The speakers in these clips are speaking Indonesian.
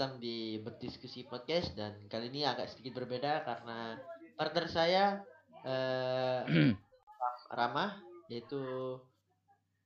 datang di berdiskusi podcast dan kali ini agak sedikit berbeda karena partner saya eh Rama yaitu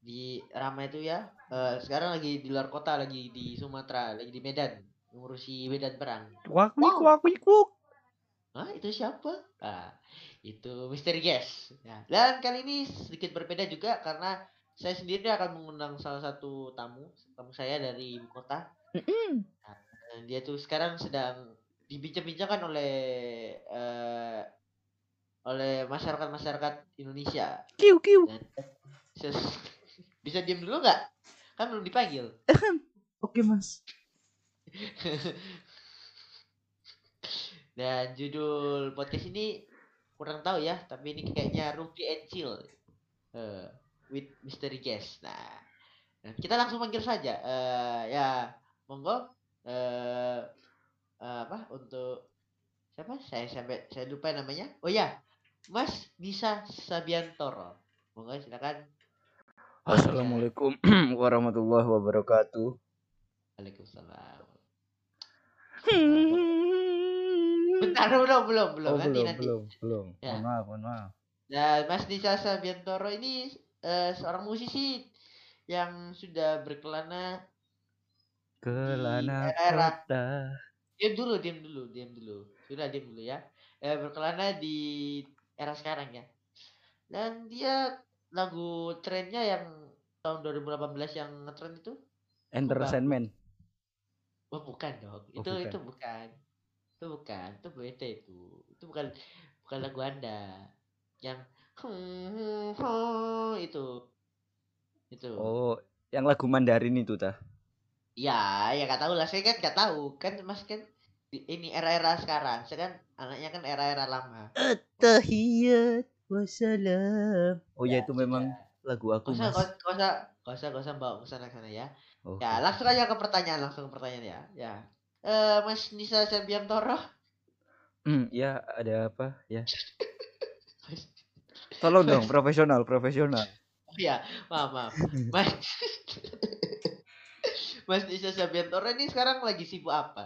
di Rama itu ya eh, sekarang lagi di luar kota lagi di Sumatera lagi di Medan ngurusi Medan perang. Kuik Wow. kuak kuik kuk. Ah itu siapa? Ah itu Misteri Guest. Ya. Dan kali ini sedikit berbeda juga karena saya sendiri akan mengundang salah satu tamu tamu saya dari ibu kota. Mm-mm. Dan dia tuh sekarang sedang dibincang-bincangkan oleh eh, oleh masyarakat-masyarakat Indonesia. Kiu kiu. Dan bisa diam dulu nggak? Kan belum dipanggil. Oke mas. Dan judul podcast ini kurang tahu ya, tapi ini kayaknya Ruby and Chill eh, with Mystery Guest. Nah, nah, kita langsung panggil saja. Eh, ya, monggo. Eh, eh, apa untuk siapa? Saya sampai saya lupa namanya. Oh ya, Mas Nisa Sabiantoro. Monggo silakan. Assalamualaikum warahmatullahi wabarakatuh. Waalaikumsalam. Hmm. Bentar, belum, belum, belum. Oh, nanti, belum, nanti. belum, belum. Ya. Mohon maaf, mohon maaf. Dan Mas Nisa Sabiantoro ini eh, seorang musisi yang sudah berkelana. Kelana era-era. kota. Diam dulu, diam dulu, diam dulu. Sudah diam dulu ya. Eh, berkelana di era sekarang ya. Dan dia lagu trennya yang tahun 2018 yang ngetren itu. Entertainment. Oh bukan dong. Oh, Itu bukan. itu bukan. Itu bukan. Itu beda itu. Itu bukan bukan lagu Anda. Yang itu. Itu. Oh, yang lagu Mandarin itu tah. Ya, ya gak tahu lah. Saya kan gak tahu. Kan Mas kan ini era-era sekarang. Saya kan anaknya kan era-era lama. Tahiyat wassalam. Oh ya, itu sudah. memang lagu aku usah, mas. gak usah, gak usah, gak usah, bawa ke sana sana ya. Oh, Ya, langsung aja ke pertanyaan, langsung ke pertanyaan ya. Ya. Eh, Mas Nisa Sabiantoro. Hmm, ya ada apa ya? Tolong dong, profesional, profesional. Oh ya, maaf, maaf. Mas Mas Nisa Sabiantoro ini sekarang lagi sibuk apa?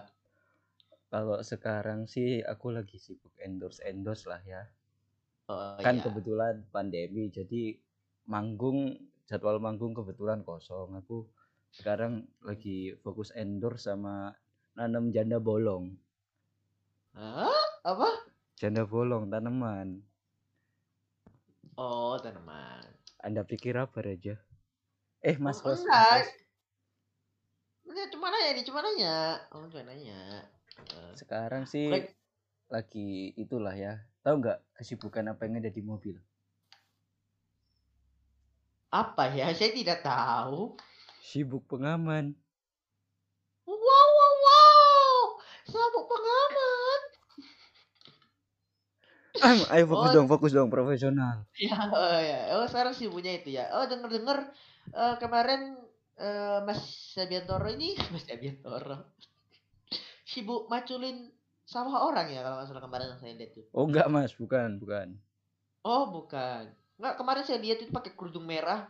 Kalau sekarang sih aku lagi sibuk endorse endorse lah ya. Oh, kan iya. kebetulan pandemi jadi manggung jadwal manggung kebetulan kosong aku sekarang lagi fokus endorse sama nanam janda bolong Hah? Apa? janda bolong tanaman Oh, tanaman. anda pikir apa aja eh mas Oh, mas enggak. Cuma nanya, ini cuma nanya. Oh, cuma nanya. Eh, sekarang sih Baik. lagi itulah ya tahu nggak kesibukan apa yang ada di mobil apa ya? Saya tidak tahu. sibuk pengaman Wow, wow, wow. Sabuk pengaman. Ayo fokus Oh. dong fokus dong profesional Ya, oh ya. Oh, sekarang sibuknya itu ya. Oh, denger-denger eh, kemarin eh, Mas Sabiantoro ini, Mas Sabiantoro. sibuk maculin sawah orang ya kalau nggak salah kemarin yang saya lihat tuh. oh enggak mas bukan bukan Oh, bukan. Nggak, kemarin saya lihat itu pakai kerudung merah.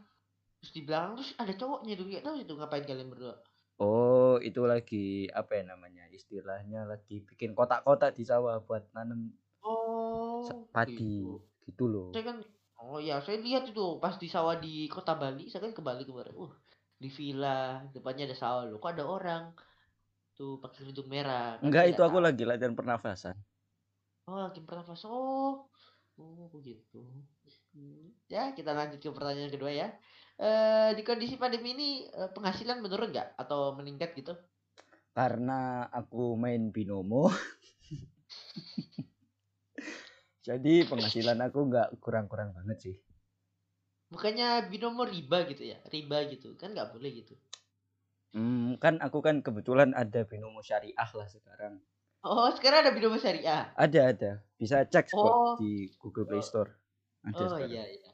Terus di belakang terus ada cowoknya tuh. Nggak tahu itu ngapain kalian berdua. Oh, itu lagi apa ya namanya? Istilahnya lagi bikin kotak-kotak di sawah buat nanam Oh, padi gitu. gitu loh. Saya kan Oh ya, saya lihat itu pas di sawah di kota Bali, saya kan ke Bali kemarin. Uh, di villa depannya ada sawah loh. Kok ada orang tuh pakai kerudung merah? Kan Enggak, itu aku tahu. lagi latihan pernafasan. Oh, lagi pernafas. Oh, oh begitu. Hmm, Ya, kita lanjut ke pertanyaan kedua ya. Eh, di kondisi pandemi ini eh, penghasilan menurun nggak atau meningkat gitu? Karena aku main binomo. Jadi penghasilan aku nggak kurang-kurang banget sih. Bukannya binomo riba gitu ya? Riba gitu. Kan nggak boleh gitu. Hmm, kan aku kan kebetulan ada binomo syariah lah sekarang. Oh, sekarang ada binomo syariah. Ada ada, bisa cek kok Oh. di Google Play Store. Ada Oh sekarang. iya iya.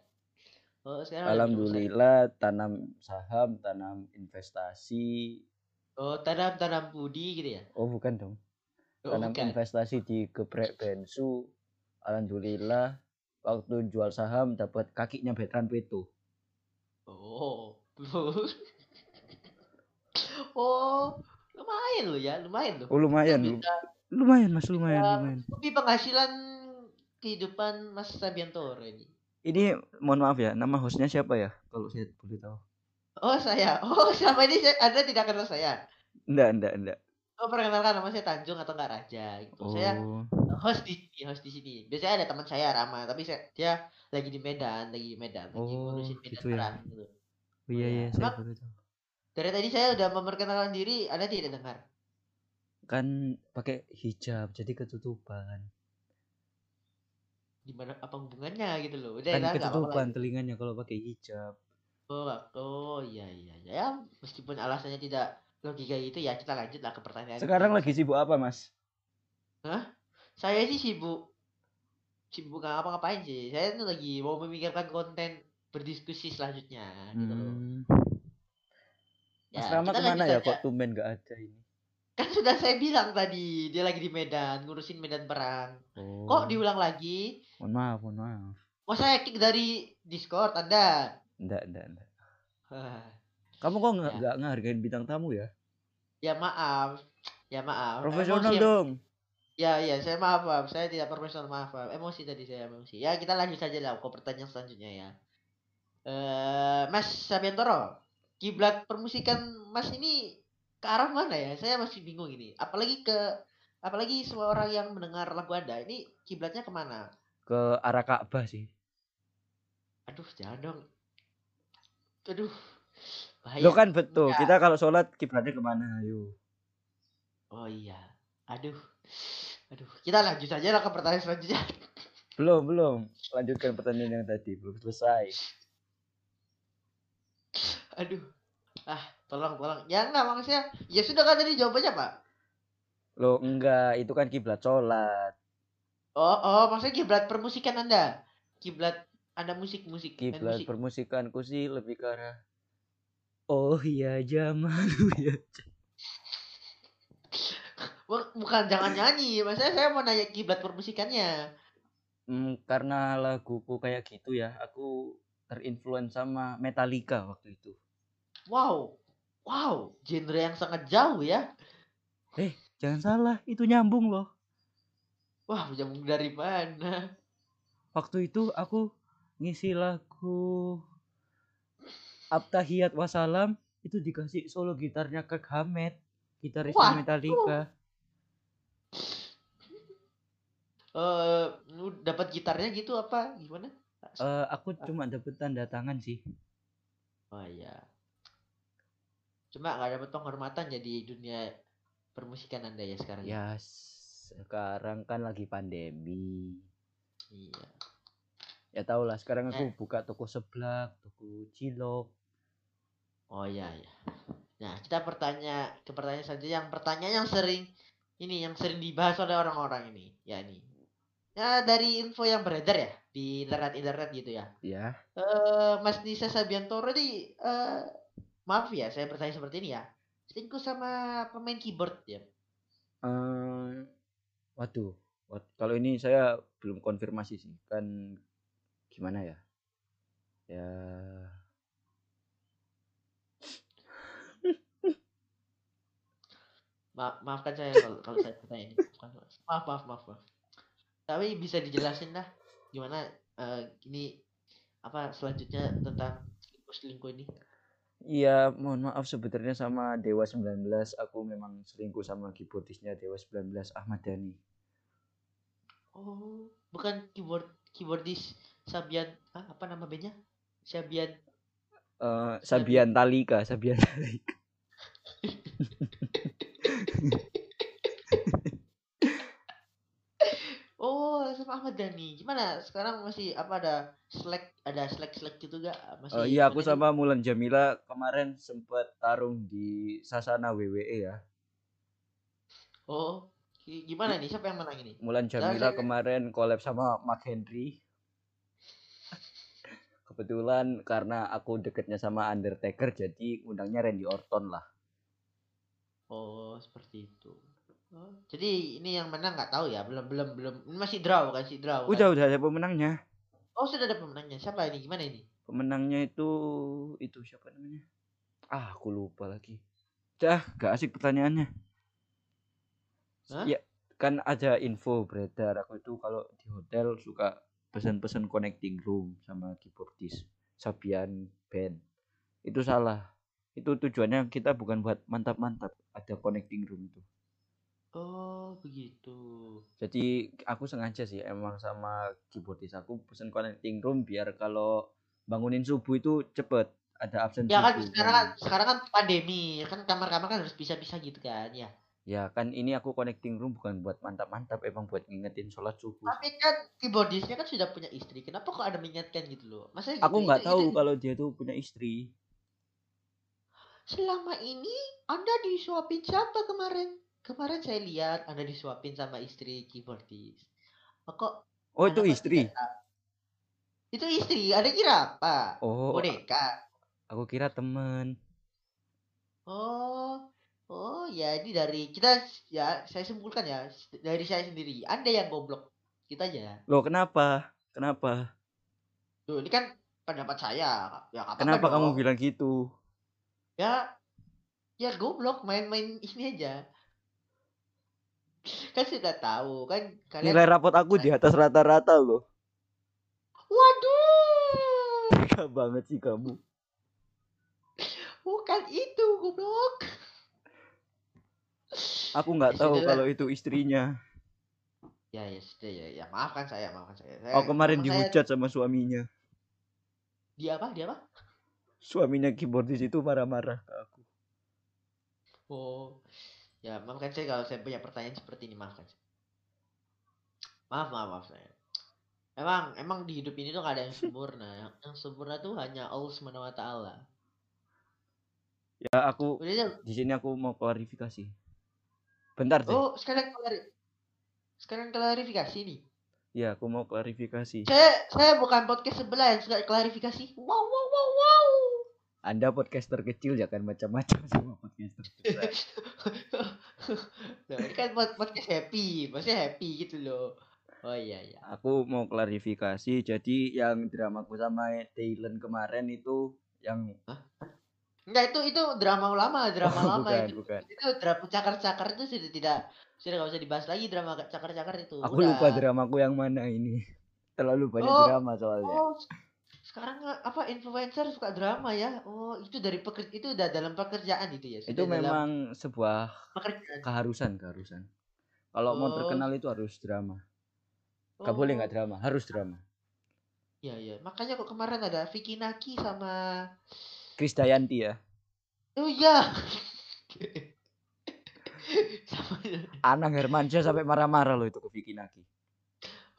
Oh, sekarang. Alhamdulillah tanam saham, tanam investasi. Oh, tanam-tanam pudi gitu ya? Oh bukan dong. Oh, Tanam bukan. investasi di geprek bensu. Alhamdulillah waktu jual saham dapat kakinya veteran Peto. Oh. oh, lumayan loh ya, lumayan loh. Oh lumayan, bisa lumayan mas, lumayan, bisa lumayan. lebih penghasilan kehidupan Mas Sabiantoro ini. Ini mohon maaf ya, nama hostnya siapa ya? Kalau saya boleh tahu. Oh saya, oh selama ini Anda tidak kenal saya. Enggak, enggak, enggak. Oh perkenalkan nama saya Tanjung atau enggak Raja gitu. Saya Oh, host di sini, host di sini. Biasanya ada teman saya Rama, tapi saya dia lagi di Medan, lagi di Medan, lagi Oh, ngurusin Medan gitu ya. gitu. oh iya Iya. saya baru tahu. Dari tadi saya udah memperkenalkan diri, Anda tidak dengar. Kan pakai hijab, jadi ketutupan. Gimana apa hubungannya gitu loh. Udah Kan apa-apa ketutupan telinganya kalau pakai hijab. Oh, oh iya iya iya. Ya, meskipun alasannya tidak logika gitu ya, kita lanjut lah ke pertanyaan. Sekarang lagi sibuk apa, Mas? Saya sih sibuk sibuk nggak ngapa-ngapain sih. Saya tuh lagi mau memikirkan konten berdiskusi selanjutnya gitu loh. Hmm. Ya, Mas Rama kita ke mana ya? aja. Kok tumben gak ada ini? Kan sudah saya bilang tadi, dia lagi di Medan, ngurusin Medan perang. Oh. Kok diulang lagi? Mohon maaf, mohon maaf. Mau saya kick dari Discord Anda? Enggak, enggak, enggak. Kamu kok nggak Ya. nggak ngehargain bintang tamu ya? ya maaf. Ya maaf. Profesional Emosi- dong. Ya, ya, saya maaf, maaf. Saya tidak profesional, maaf, maaf. Emosi tadi saya emosi. Ya, kita lanjut saja lah ke pertanyaan selanjutnya ya. Eh, Mas Sabiantoro, kiblat permusikan Mas ini ke arah mana ya? Saya masih bingung ini. Apalagi ke apalagi semua orang yang mendengar lagu Anda, ini kiblatnya ke mana? Ke arah Ka'bah sih. Aduh, jangan dong. Aduh. Bahaya. Lo kan betul. Enggak. Kita kalau sholat kiblatnya ke mana? Ayo. Oh iya. Aduh. Aduh, kita lanjut aja lah ke pertanyaan selanjutnya. Belum, belum. Lanjutkan pertanyaan yang tadi. Belum selesai. Aduh. Ah, tolong, tolong. Ya enggak maksudnya. Ya sudah kan tadi jawabannya, Pak. Lo enggak, itu kan kiblat sholat. Oh, oh, maksudnya kiblat permusikan Anda. Kiblat Anda musik-musik, Kiblat musik. permusikanku sih lebih ke arah Oh iya ya. Buk- Bukan jangan nyanyi, maksudnya saya mau nanya kiblat permusikannya. Hmm, karena laguku kayak gitu ya, aku terinfluence sama Metallica waktu itu. Wow. Wow, genre yang sangat jauh ya. Eh, jangan salah, itu nyambung loh. Wah, nyambung dari mana? Waktu itu aku ngisi lagu Abtahiyat Wasalam itu dikasih solo gitarnya ke Hamed, gitaris. Metallica. Eh, lu dapat gitarnya gitu apa? Gimana? Eh, aku cuma dapet tanda tangan sih. Oh iya. Cuma nggak dapat penghormatan jadi dunia permusikan Anda ya sekarang. Ya, sekarang kan lagi pandemi. Iya. Ya tau lah, sekarang aku buka toko seblak, toko cilok. Oh iya iya. Nah, kita bertanya ke pertanyaan selanjutnya yang pertanyaan yang sering ini yang sering dibahas oleh orang-orang ini. Ya ini. Ya dari info yang beredar ya di internet-internet gitu ya. Ya, Eh Mas Nisa Sabiantoro di eh maaf ya saya bertanya seperti ini ya. Selingkuh sama pemain keyboard ya. eh waduh, wat- kalau ini saya belum konfirmasi sih, kan gimana ya? Ya, Ma maafkan saya kalau, kalau saya bertanya ini. Maaf, maaf, maaf, maaf. Tapi bisa dijelasin lah gimana eh, ini apa selanjutnya tentang selingkuh-selingkuh ini. iya mohon maaf sebenarnya sama Dewa 19 aku memang selingkuh sama keyboardisnya Dewa 19 Ahmad Dhani. Oh, bukan keyboard keyboardis Sabian ah, apa nama bandnya? Sabian. Eh Sabian Talika, Sabian Talika. Oh, Ahmad Dhani. Gimana? Sekarang masih apa ada Slack, ada Slack-Slack gitu gak? Masih Eh, iya aku nih? sama Mulan Jamila kemarin sempat tarung di Sasana WWE ya. Oh, gi- gimana nih? Siapa yang menang ini? Mulan Jamila saya- kemarin collab sama Mark Henry. Kebetulan karena aku deketnya sama Undertaker jadi undangnya Randy Orton lah. Oh, seperti itu. Oh, jadi ini yang menang nggak tahu ya, belum belum belum ini masih draw kan, masih draw. kan? Udah udah ada pemenangnya. Oh, sudah ada pemenangnya. Siapa ini? Gimana ini? Pemenangnya itu itu siapa namanya? Ah, aku lupa lagi. Dah, gak asik pertanyaannya. Hah? Ya, kan ada info beredar aku itu kalau di hotel suka pesan-pesan connecting room sama keyboardis Sabian band. Itu salah. Itu tujuannya kita bukan buat mantap-mantap, ada connecting room itu. Oh, begitu. Jadi aku sengaja sih emang sama keyboardis aku pesan connecting room biar kalau bangunin subuh itu cepet ada absen Ya kan subuh sekarang kan sekarang kan pandemi, kan kamar-kamar kan harus bisa-bisa gitu kan ya. Ya kan ini aku connecting room bukan buat mantap-mantap, emang buat ngingetin sholat subuh. Tapi kan keyboardisnya kan sudah punya istri. Kenapa kok ada mengingatkan gitu loh? Masa gitu? Aku nggak Itu- tahu itu- kalau dia tuh punya istri. Selama ini Anda disuapin siapa kemarin? Kemarin saya lihat Anda disuapin sama istri keyboardis. Oh, kok Oh itu istri. tahu? Itu istri. Ada kira apa? Oh, Boneka. aku kira temen. Oh, oh ya ini dari kita ya saya simpulkan ya dari saya sendiri. Anda yang goblok. Kita aja. Loh kenapa? Kenapa? Tuh, ini kan pendapat saya. Ya Kenapa kamu dong. bilang gitu? Ya, ya goblok main-main ini aja. Kan sudah tahu kan kalian. Nilai rapot aku di atas rata-rata loh. Waduh, Tega banget sih kamu. bukan itu goblok. Aku nggak tahu sudahlah. kalau itu istrinya. Ya ya sudah ya ya maafkan saya maafkan saya. saya Oh kemarin memang saya- dihujat sama suaminya. Dia apa dia apa? Suaminya keyboardis itu marah-marah ke aku. Oh, ya maafkan saya kalau saya punya pertanyaan seperti ini maafkan. saya. Maaf maaf maaf saya. Emang emang di hidup ini tuh gak ada yang sempurna. Yang, yang sempurna tuh hanya Allah Subhanahu wa taala. Ya aku Udah di sini aku mau klarifikasi. Bentar deh. Oh, sekarang klari sekarang klarifikasi nih. Ya aku mau klarifikasi. Saya saya bukan podcast sebelah yang suka klarifikasi. Wow. Anda podcaster kecil jangan macam-macam sama podcaster besar. Nah, ini kan pod- podcast happy, maksudnya happy gitu loh. Oh iya iya. Aku mau klarifikasi. Jadi yang dramaku sama Dylan kemarin itu yang Enggak itu itu drama lama, drama Oh, lama bukan, itu. bukan. Itu drama cakar-cakar itu sudah tidak sudah nggak usah dibahas lagi drama cakar-cakar itu. Aku Udah. lupa dramaku yang mana ini. Terlalu banyak Oh, drama soalnya. Oh, sekarang apa influencer suka drama ya? Oh, itu dari peker itu udah dalam pekerjaan itu ya. itu sudah dalam memang sebuah pekerjaan. keharusan, keharusan. Kalau mau Oh. terkenal itu harus drama. Gak boleh nggak Oh, drama, harus drama. Iya iya. Makanya kok kemarin ada Vicky Naki sama Krisdayanti ya. Oh iya. sama Anang Hermansyah sampai marah-marah loh itu ke Vicky Naki.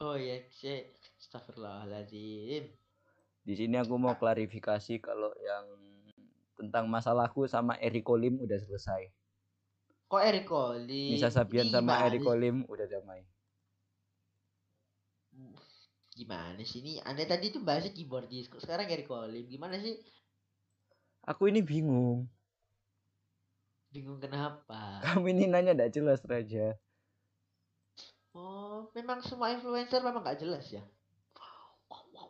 Oh iya, saya Astagfirullahaladzim. Di sini aku mau klarifikasi kalau yang tentang masalahku sama Eriko Lim udah selesai. Kok Eric Colim? Nisa Sabian sama Eriko? Lim udah damai. Gimana sih ini? Anda tadi tuh bahasnya keyboardis, kok sekarang Eric Colim? Gimana sih? Aku ini bingung. Bingung kenapa? Kamu ini nanya tidak jelas Raja. Oh, memang semua influencer memang gak jelas ya? Wow, wow, wow, wow, wow, wow,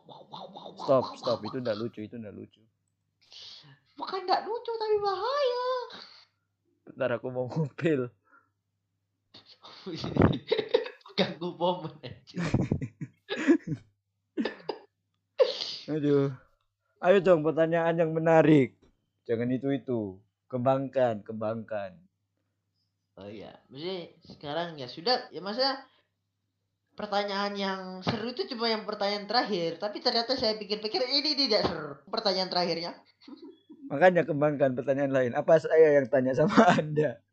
Stop, stop. Itu ndak lucu, itu ndak lucu. Bukan gak lucu tapi bahaya. Bentar aku mau mobil. Ganggu momen aja. Aduh. Ayo dong pertanyaan yang menarik. Jangan itu-itu. Kembangkan, kembangkan. Oh iya, maksudnya sekarang ya sudah, ya masa pertanyaan yang seru itu cuma yang pertanyaan terakhir, tapi ternyata saya pikir-pikir ini tidak seru pertanyaan terakhirnya. Makanya kembangkan pertanyaan lain. Apa saya yang tanya sama Anda?